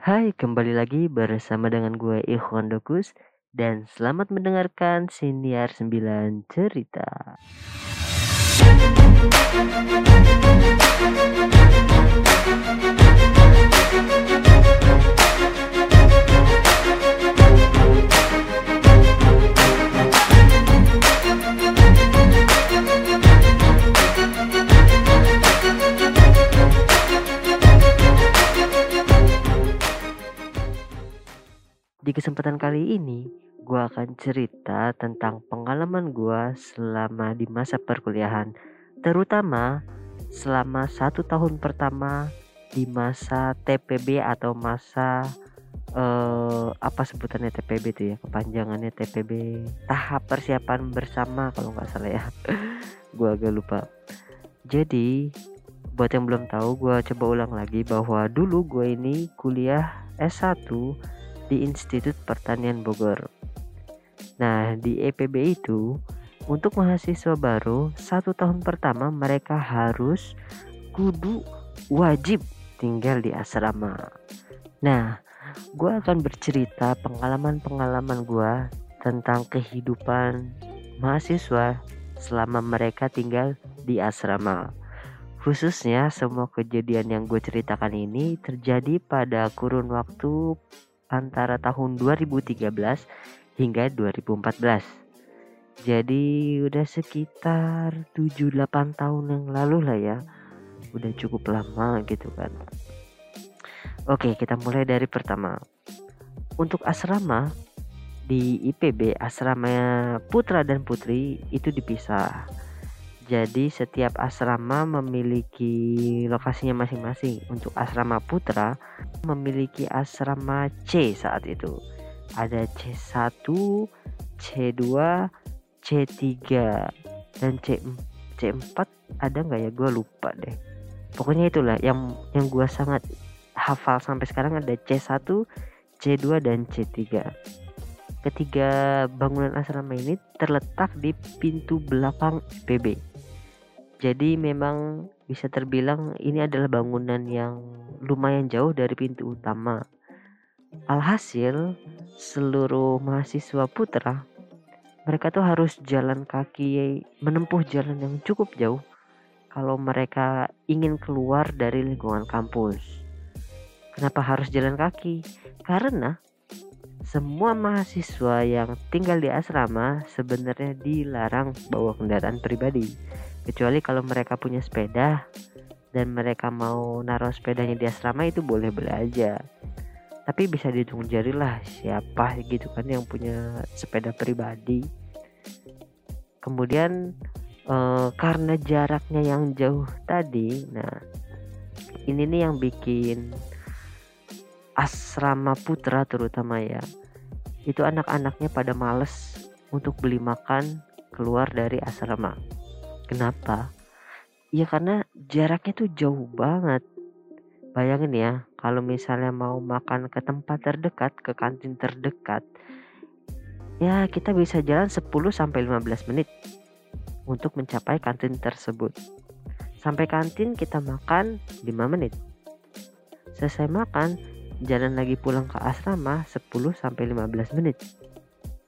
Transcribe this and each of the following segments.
Hai, kembali lagi bersama dengan gue Ikhwan Dokus dan selamat mendengarkan Siniar 9 Cerita. Di kesempatan kali ini, gue akan cerita tentang pengalaman gue selama di masa perkuliahan, terutama selama satu tahun pertama di masa TPB atau masa eh, apa sebutannya TPB itu ya kepanjangannya TPB tahap persiapan bersama kalau nggak salah ya. Gue agak lupa. Jadi buat yang belum tahu gue coba ulang lagi bahwa dulu gue ini kuliah S1 di Institut Pertanian Bogor. Nah, di EPB itu untuk mahasiswa baru satu tahun pertama mereka harus kudu wajib tinggal di asrama. Nah, gue akan bercerita pengalaman-pengalaman gue tentang kehidupan mahasiswa selama mereka tinggal di asrama. Khususnya semua kejadian yang gue ceritakan ini terjadi pada kurun waktu antara tahun 2013 hingga 2014. Jadi udah sekitar 7-8 tahun yang lalu lah ya. Udah cukup lama gitu kan. Oke, kita mulai dari pertama. Untuk asrama di IPB, asrama putra dan putri itu dipisah jadi setiap asrama memiliki lokasinya masing-masing. Untuk asrama putra memiliki asrama C saat itu. Ada C1, C2, C3 dan C C4 ada nggak ya? Gue lupa deh. Pokoknya itulah yang yang gue sangat hafal sampai sekarang ada C1, C2 dan C3. Ketiga bangunan asrama ini terletak di pintu belakang PB jadi memang bisa terbilang ini adalah bangunan yang lumayan jauh dari pintu utama. Alhasil, seluruh mahasiswa putra mereka tuh harus jalan kaki menempuh jalan yang cukup jauh kalau mereka ingin keluar dari lingkungan kampus. Kenapa harus jalan kaki? Karena semua mahasiswa yang tinggal di asrama sebenarnya dilarang bawa kendaraan pribadi kecuali kalau mereka punya sepeda dan mereka mau naruh sepedanya di asrama itu boleh-boleh aja. Tapi bisa dihitung jari lah siapa gitu kan yang punya sepeda pribadi. Kemudian eh, karena jaraknya yang jauh tadi nah ini nih yang bikin asrama putra terutama ya itu anak-anaknya pada males untuk beli makan keluar dari asrama Kenapa? Ya karena jaraknya tuh jauh banget. Bayangin ya, kalau misalnya mau makan ke tempat terdekat, ke kantin terdekat, ya kita bisa jalan 10 sampai 15 menit untuk mencapai kantin tersebut. Sampai kantin kita makan 5 menit. Selesai makan, jalan lagi pulang ke asrama 10 sampai 15 menit.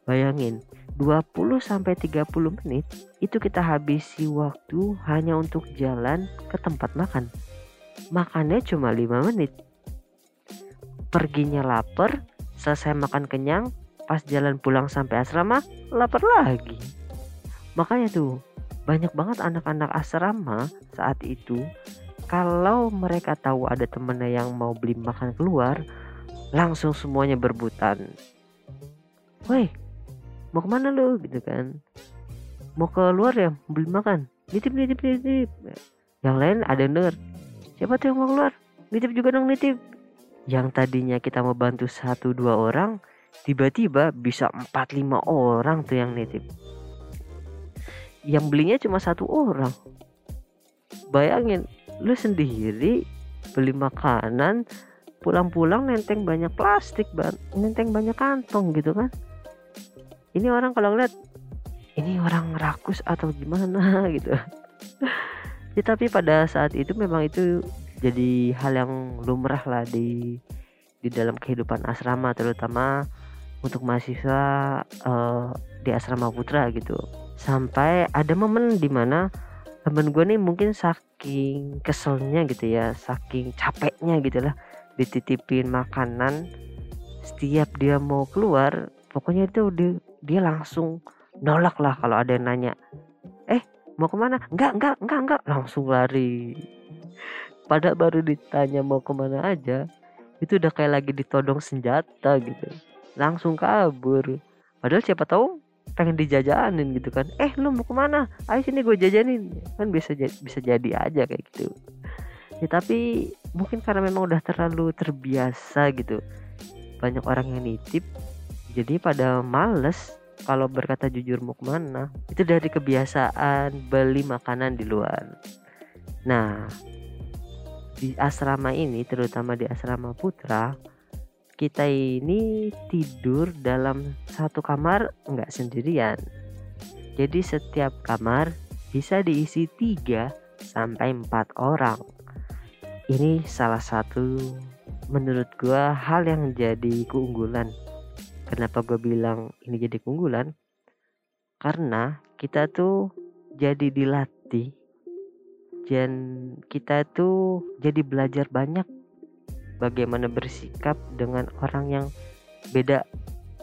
Bayangin, 20 sampai 30 menit itu kita habisi waktu hanya untuk jalan ke tempat makan. Makannya cuma 5 menit. Perginya lapar, selesai makan kenyang, pas jalan pulang sampai asrama, lapar lagi. Makanya tuh, banyak banget anak-anak asrama saat itu kalau mereka tahu ada temennya yang mau beli makan keluar, langsung semuanya berbutan. Woi, mau ke mana lu? Gitu kan. Mau keluar ya? Beli makan. Nitip nitip nitip. Yang lain ada yang denger siapa tuh yang mau keluar? Nitip juga dong nitip. Yang tadinya kita mau bantu satu dua orang tiba-tiba bisa empat lima orang tuh yang nitip. Yang belinya cuma satu orang. Bayangin lu sendiri beli makanan pulang-pulang nenteng banyak plastik nenteng banyak kantong gitu kan ini orang kalau ngeliat ini orang rakus atau gimana? Gitu. Ya, tapi pada saat itu memang itu jadi hal yang lumrah lah di di dalam kehidupan asrama terutama untuk mahasiswa uh, di asrama putra gitu. Sampai ada momen di mana temen gue nih mungkin saking keselnya gitu ya saking capeknya gitu lah dititipin makanan. Setiap dia mau keluar pokoknya itu dia, dia langsung nolak lah kalau ada yang nanya eh mau ke mana? Enggak enggak enggak enggak langsung lari. Pada baru ditanya mau ke mana aja itu udah kayak lagi ditodong senjata gitu. Langsung kabur. Padahal siapa tahu pengen dijajanin gitu kan. Eh lu mau ke mana? Ayo sini gue jajanin. Kan bisa bisa jadi aja kayak gitu. Ya tapi mungkin karena memang udah terlalu terbiasa gitu banyak orang yang nitip jadi pada males kalau berkata jujur mau ke mana itu dari kebiasaan beli makanan di luar nah di asrama ini terutama di asrama putra kita ini tidur dalam satu kamar nggak sendirian. Jadi setiap kamar bisa diisi 3 sampai 4 orang. Ini salah satu menurut gua hal yang jadi keunggulan. Kenapa gue bilang ini jadi keunggulan? Karena kita tuh jadi dilatih. Dan kita tuh jadi belajar banyak bagaimana bersikap dengan orang yang beda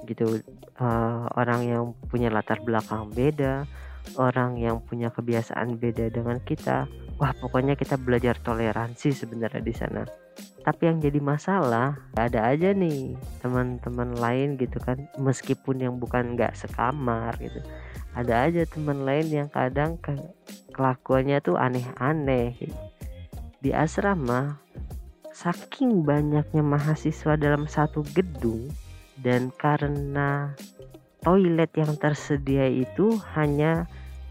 gitu. Uh, orang yang punya latar belakang beda orang yang punya kebiasaan beda dengan kita. Wah pokoknya kita belajar toleransi sebenarnya di sana tapi yang jadi masalah ada aja nih teman-teman lain gitu kan meskipun yang bukan nggak sekamar gitu ada aja teman lain yang kadang ke kelakuannya tuh aneh-aneh gitu. di asrama saking banyaknya mahasiswa dalam satu gedung dan karena toilet yang tersedia itu hanya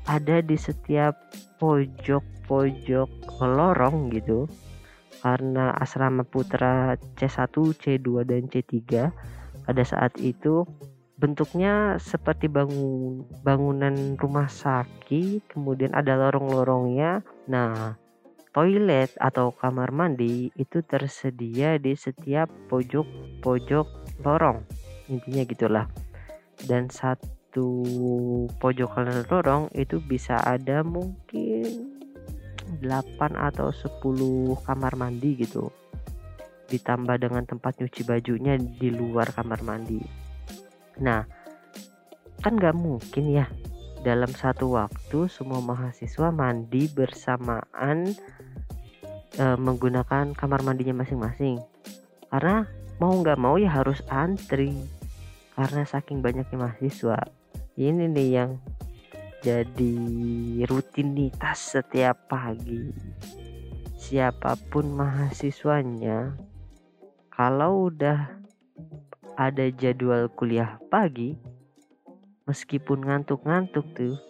ada di setiap pojok-pojok lorong gitu karena asrama putra C1, C2 dan C3 pada saat itu bentuknya seperti bangun bangunan rumah sakit kemudian ada lorong-lorongnya. Nah toilet atau kamar mandi itu tersedia di setiap pojok-pojok lorong. Intinya gitulah. Dan satu pojok lorong itu bisa ada mungkin 8 atau 10 kamar mandi gitu. Ditambah dengan tempat nyuci bajunya di luar kamar mandi. Nah kan nggak mungkin ya dalam satu waktu semua mahasiswa mandi bersamaan e, menggunakan kamar mandinya masing-masing. Karena mau nggak mau ya harus antri. Karena saking banyaknya mahasiswa. Ini nih yang jadi rutinitas setiap pagi. Siapa pun mahasiswanya kalau udah ada jadwal kuliah pagi meskipun ngantuk-ngantuk tuh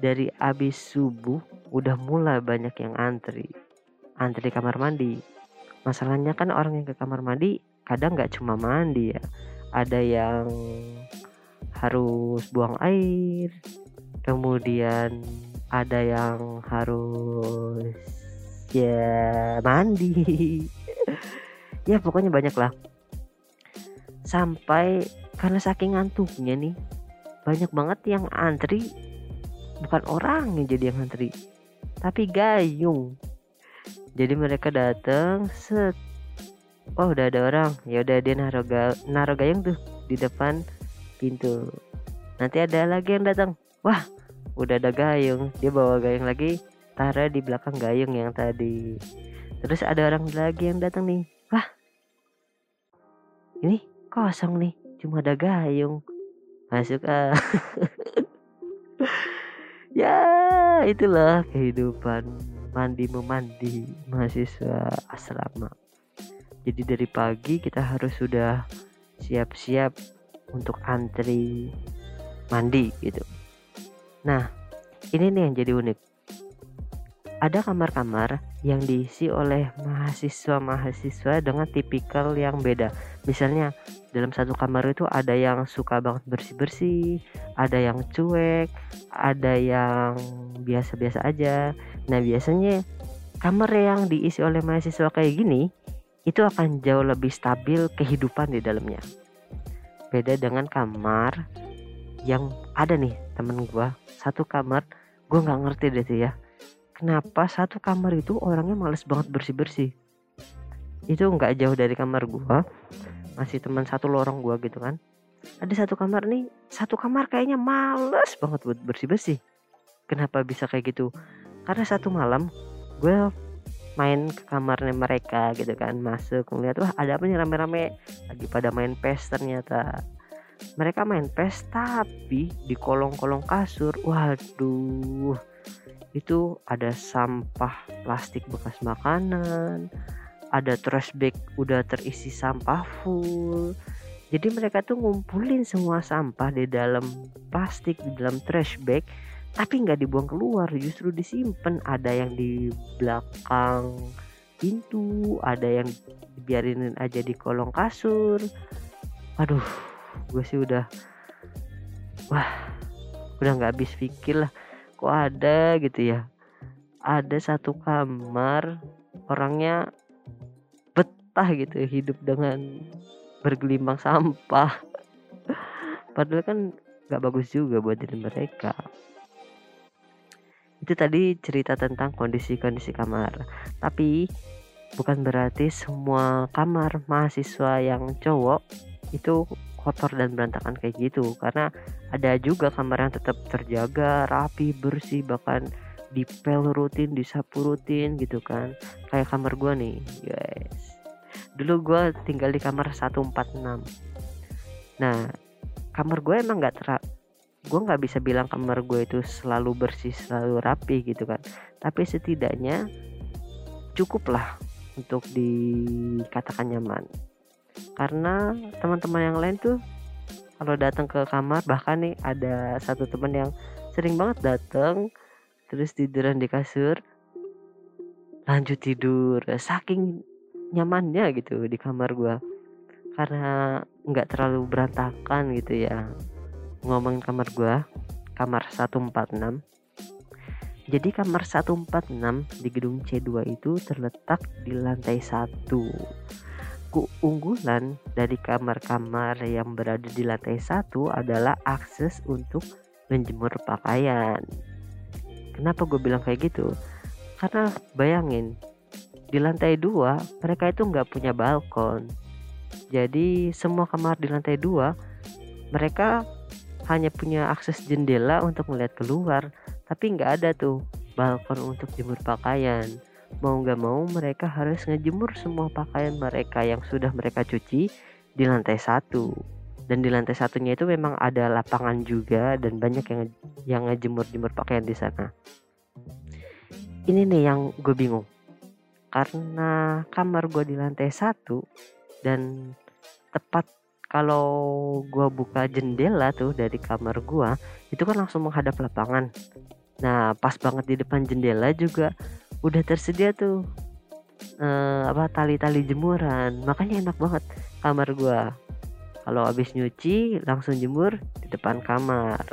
dari abis subuh udah mulai banyak yang antri. Antri kamar mandi. Masalahnya kan orang yang ke kamar mandi kadang nggak cuma mandi ya. Ada yang harus buang air kemudian ada yang harus ya mandi. Ya pokoknya banyak lah. Sampai karena saking ngantuknya nih banyak banget yang antri. Bukan orang yang jadi yang antri tapi gayung. Jadi mereka datang set. Oh udah ada orang. Ya udah dia naruh ga, naruh gayung tuh di depan pintu. Nanti ada lagi yang datang wah udah ada gayung. Dia bawa gayung lagi taruh di belakang gayung yang tadi. Terus ada orang lagi yang datang nih. Wah ini kosong nih cuma ada gayung. Masuk ah. Ya itulah kehidupan mandi memandi mahasiswa asrama. Jadi dari pagi kita harus sudah siap-siap untuk antri mandi gitu nah ini nih yang jadi unik ada kamar-kamar yang diisi oleh mahasiswa-mahasiswa dengan tipikal yang beda. Misalnya dalam satu kamar itu ada yang suka banget bersih-bersih, ada yang cuek, ada yang biasa-biasa aja. Nah, biasanya kamar yang diisi oleh mahasiswa kayak gini itu akan jauh lebih stabil kehidupan di dalamnya beda dengan kamar yang ada nih temen gue satu kamar gue nggak ngerti deh tuh ya. Kenapa satu kamar itu orangnya males banget bersih bersih itu nggak jauh dari kamar gue masih teman satu lorong gue gitu kan. Ada satu kamar nih satu kamar kayaknya males banget buat bersih bersih kenapa bisa kayak gitu? Karena satu malam gue main ke kamarnya mereka gitu kan masuk ngeliat wah ada apa nih rame-rame? Lagi pada main pes ternyata mereka main pes tapi di kolong-kolong kasur waduh itu ada sampah plastik bekas makanan ada trash bag udah terisi sampah full. Jadi mereka tuh ngumpulin semua sampah di dalam plastik di dalam trash bag tapi nggak dibuang keluar justru disimpan. Ada yang di belakang pintu ada yang biarin aja di kolong kasur. Aduh gue sih udah wah udah nggak habis pikir lah kok ada gitu ya. Ada satu kamar orangnya betah gitu hidup dengan bergelimang sampah. Padahal kan nggak bagus juga buat diri mereka. Itu tadi cerita tentang kondisi-kondisi kamar. Tapi bukan berarti semua kamar mahasiswa yang cowok itu kotor dan berantakan kayak gitu. Karena ada juga kamar yang tetap terjaga rapi bersih bahkan dipel rutin disapu rutin gitu kan. Kayak kamar gua nih guys. Dulu gua tinggal di kamar 146 nah kamar gue emang nggak ter gue nggak bisa bilang kamar gue itu selalu bersih selalu rapi gitu kan. Tapi setidaknya cukup lah untuk dikatakan nyaman karena teman-teman yang lain tuh kalau datang ke kamar bahkan nih ada satu teman yang sering banget datang terus tiduran di kasur lanjut tidur saking nyamannya gitu di kamar gue karena nggak terlalu berantakan gitu ya ngomongin kamar gua kamar 146 jadi kamar 146 di gedung C2 itu terletak di lantai 1 keunggulan dari kamar-kamar yang berada di lantai 1 adalah akses untuk menjemur pakaian. Kenapa gue bilang kayak gitu? Karena bayangin di lantai 2 mereka itu nggak punya balkon. Jadi semua kamar di lantai 2 mereka hanya punya akses jendela untuk melihat keluar tapi nggak ada tuh balkon untuk jemur pakaian mau nggak mau mereka harus ngejemur semua pakaian mereka yang sudah mereka cuci di lantai satu. Dan di lantai satunya itu memang ada lapangan juga dan banyak yang yang ngejemur jemur pakaian di sana. Ini nih yang gue bingung. Karena kamar gue di lantai satu dan tepat kalau gua buka jendela tuh dari kamar gua itu kan langsung menghadap lapangan. Nah pas banget di depan jendela juga udah tersedia tuh. Eh, apa tali-tali jemuran. Makanya enak banget kamar gua. Kalau habis nyuci langsung jemur di depan kamar.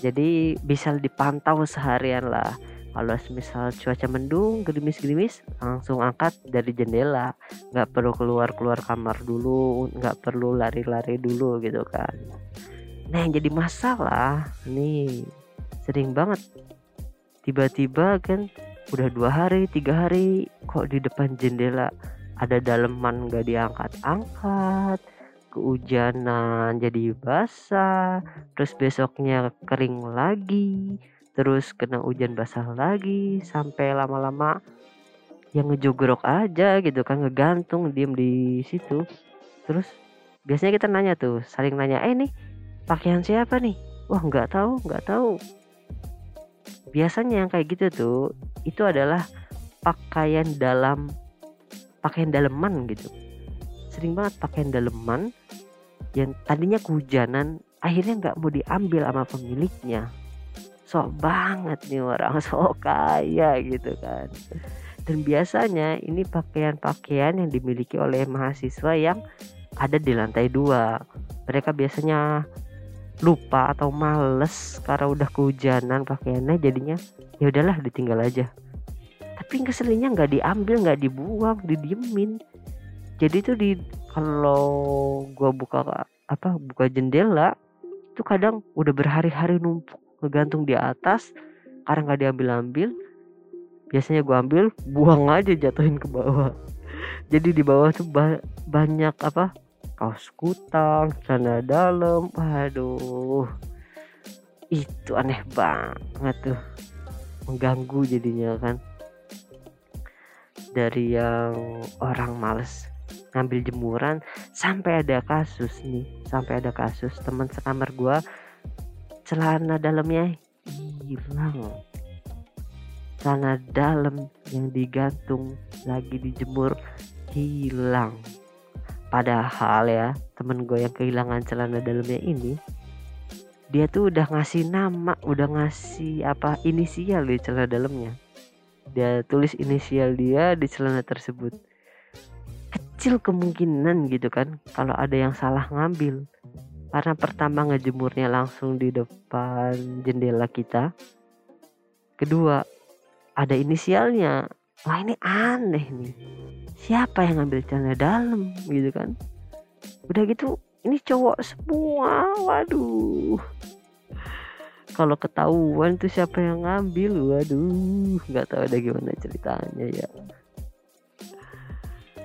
Jadi bisa dipantau seharian lah. Kalau misal cuaca mendung gerimis-gerimis langsung angkat dari jendela. Nggak perlu keluar-keluar kamar dulu nggak perlu lari-lari dulu gitu kan. Nah yang jadi masalah nih sering banget tiba-tiba kan udah dua hari tiga hari kok di depan jendela ada daleman nggak diangkat-angkat kehujanan jadi basah terus besoknya kering lagi terus kena hujan basah lagi sampai lama-lama yang ngejogrok aja gitu kan ngegantung diem di situ. Terus biasanya kita nanya tuh saling nanya eh nih pakaian siapa nih? Wah nggak tahu nggak tahu biasanya yang kayak gitu tuh itu adalah pakaian dalam pakaian daleman gitu. Sering banget pakaian daleman yang tadinya kehujanan akhirnya nggak mau diambil sama pemiliknya. Sok banget nih orang sok kaya gitu kan. Dan biasanya ini pakaian-pakaian yang dimiliki oleh mahasiswa yang ada di lantai dua. Mereka biasanya lupa atau males karena udah kehujanan pakaiannya jadinya ya udahlah ditinggal aja. Tapi keselnya nggak diambil nggak dibuang didiemin. Jadi tuh di kalau gua buka apa buka jendela itu kadang udah berhari-hari numpuk ngegantung di atas karena nggak diambil ambil biasanya gua ambil buang aja jatuhin ke bawah. Jadi di bawah tuh ba banyak apa kaos kutang celana dalam. Waduh. Itu aneh banget tuh. Mengganggu jadinya kan. Dari yang orang males ngambil jemuran. Sampai ada kasus nih. Sampai ada kasus teman sekamar gua. Celana dalamnya hilang. Celana dalam yang digantung lagi dijemur hilang padahal ya temen gue yang kehilangan celana dalamnya ini dia tuh udah ngasih nama udah ngasih apa inisial di celana dalamnya. Dia tulis inisial dia di celana tersebut. Kecil kemungkinan gitu kan kalau ada yang salah ngambil. Karena pertama ngejemurnya langsung di depan jendela kita. Kedua ada inisialnya wah ini aneh nih. Siapa yang ngambil celana dalam gitu kan? Udah gitu ini cowok semua waduh. Kalau ketahuan tuh siapa yang ngambil waduh. Nggak tahu ada gimana ceritanya ya.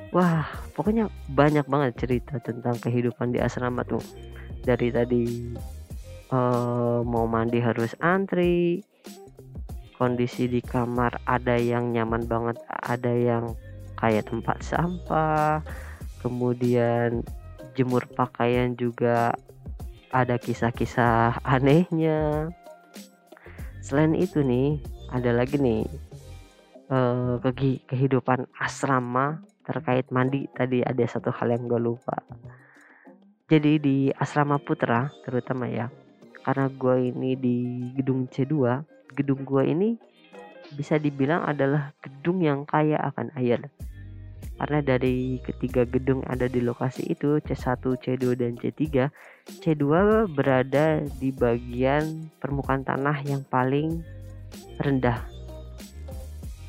Wah pokoknya banyak banget cerita tentang kehidupan di asrama tuh. Dari tadi uh, mau mandi harus antri kondisi di kamar ada yang nyaman banget ada yang kayak tempat sampah kemudian jemur pakaian juga ada kisah-kisah anehnya. Selain itu nih ada lagi nih uh, kehidupan asrama terkait mandi. Tadi ada satu hal yang gue lupa. Jadi di asrama putra terutama ya karena gue ini di gedung C2 gedung gue ini bisa dibilang adalah gedung yang kaya akan air. Karena dari ketiga gedung ada di lokasi itu C1, C2 dan C3 C2 berada di bagian permukaan tanah yang paling rendah.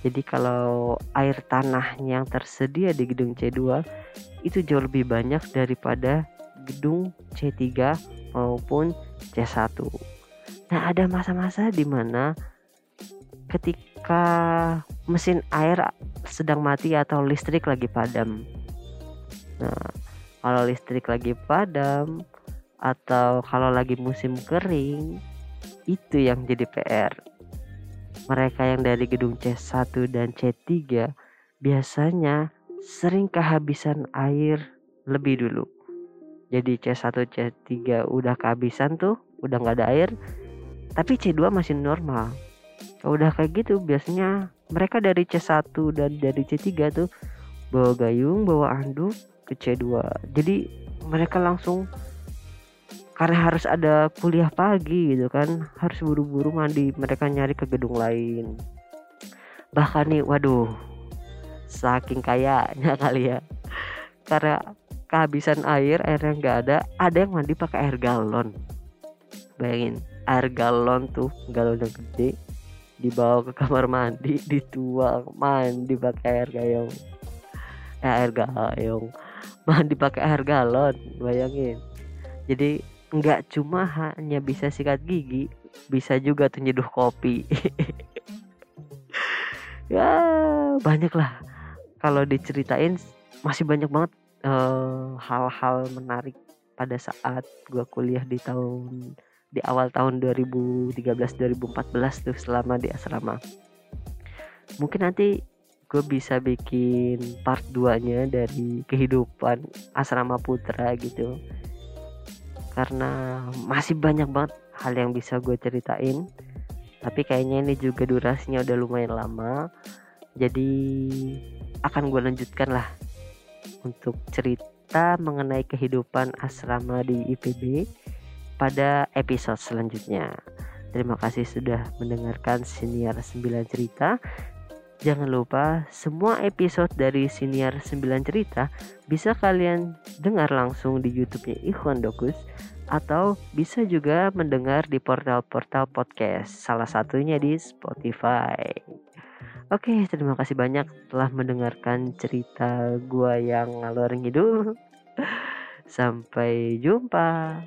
Jadi kalau air tanah yang tersedia di gedung C2 itu jauh lebih banyak daripada gedung C3 maupun C1 nah ada masa-masa di mana ketika mesin air sedang mati atau listrik lagi padam. Nah, kalau listrik lagi padam atau kalau lagi musim kering, itu yang jadi PR. Mereka yang dari gedung C1 dan C3 biasanya sering kehabisan air lebih dulu. Jadi C1, C3 udah kehabisan tuh, udah nggak ada air, tapi C2 masih normal. Udah kayak gitu biasanya mereka dari C1 dan dari C3 tuh bawa gayung bawa anduk ke C2 jadi mereka langsung karena harus ada kuliah pagi gitu kan harus buru-buru mandi mereka nyari ke gedung lain. Bahkan nih waduh saking kayaknya kali ya. Karena kehabisan air air yang nggak ada ada yang mandi pakai air galon. Bayangin air galon tuh galon yang gede dibawa ke kamar mandi dituang mandi pakai air gayung. Eh, air gayung. Mandi pakai air galon bayangin. Jadi nggak cuma hanya bisa sikat gigi bisa juga tuh nyeduh kopi. Ya banyak lah kalau diceritain masih banyak banget eh, hal-hal uh, menarik pada saat gua kuliah di tahun di awal tahun 2013-2014 tuh selama di asrama. Mungkin nanti gue bisa bikin part 2 nya dari kehidupan asrama putra gitu. Karena masih banyak banget hal yang bisa gue ceritain. Tapi kayaknya ini juga durasinya udah lumayan lama. Jadi akan gue lanjutkan lah untuk cerita mengenai kehidupan asrama di IPB pada episode selanjutnya. Terima kasih sudah mendengarkan Siniar 9 Cerita. Jangan lupa semua episode dari Siniar 9 Cerita bisa kalian dengar langsung di YouTube-nya Ikhwan Dokus atau bisa juga mendengar di portal-portal podcast, salah satunya di Spotify. Oke, terima kasih banyak telah mendengarkan cerita gua yang ngalor ngidul. Sampai jumpa.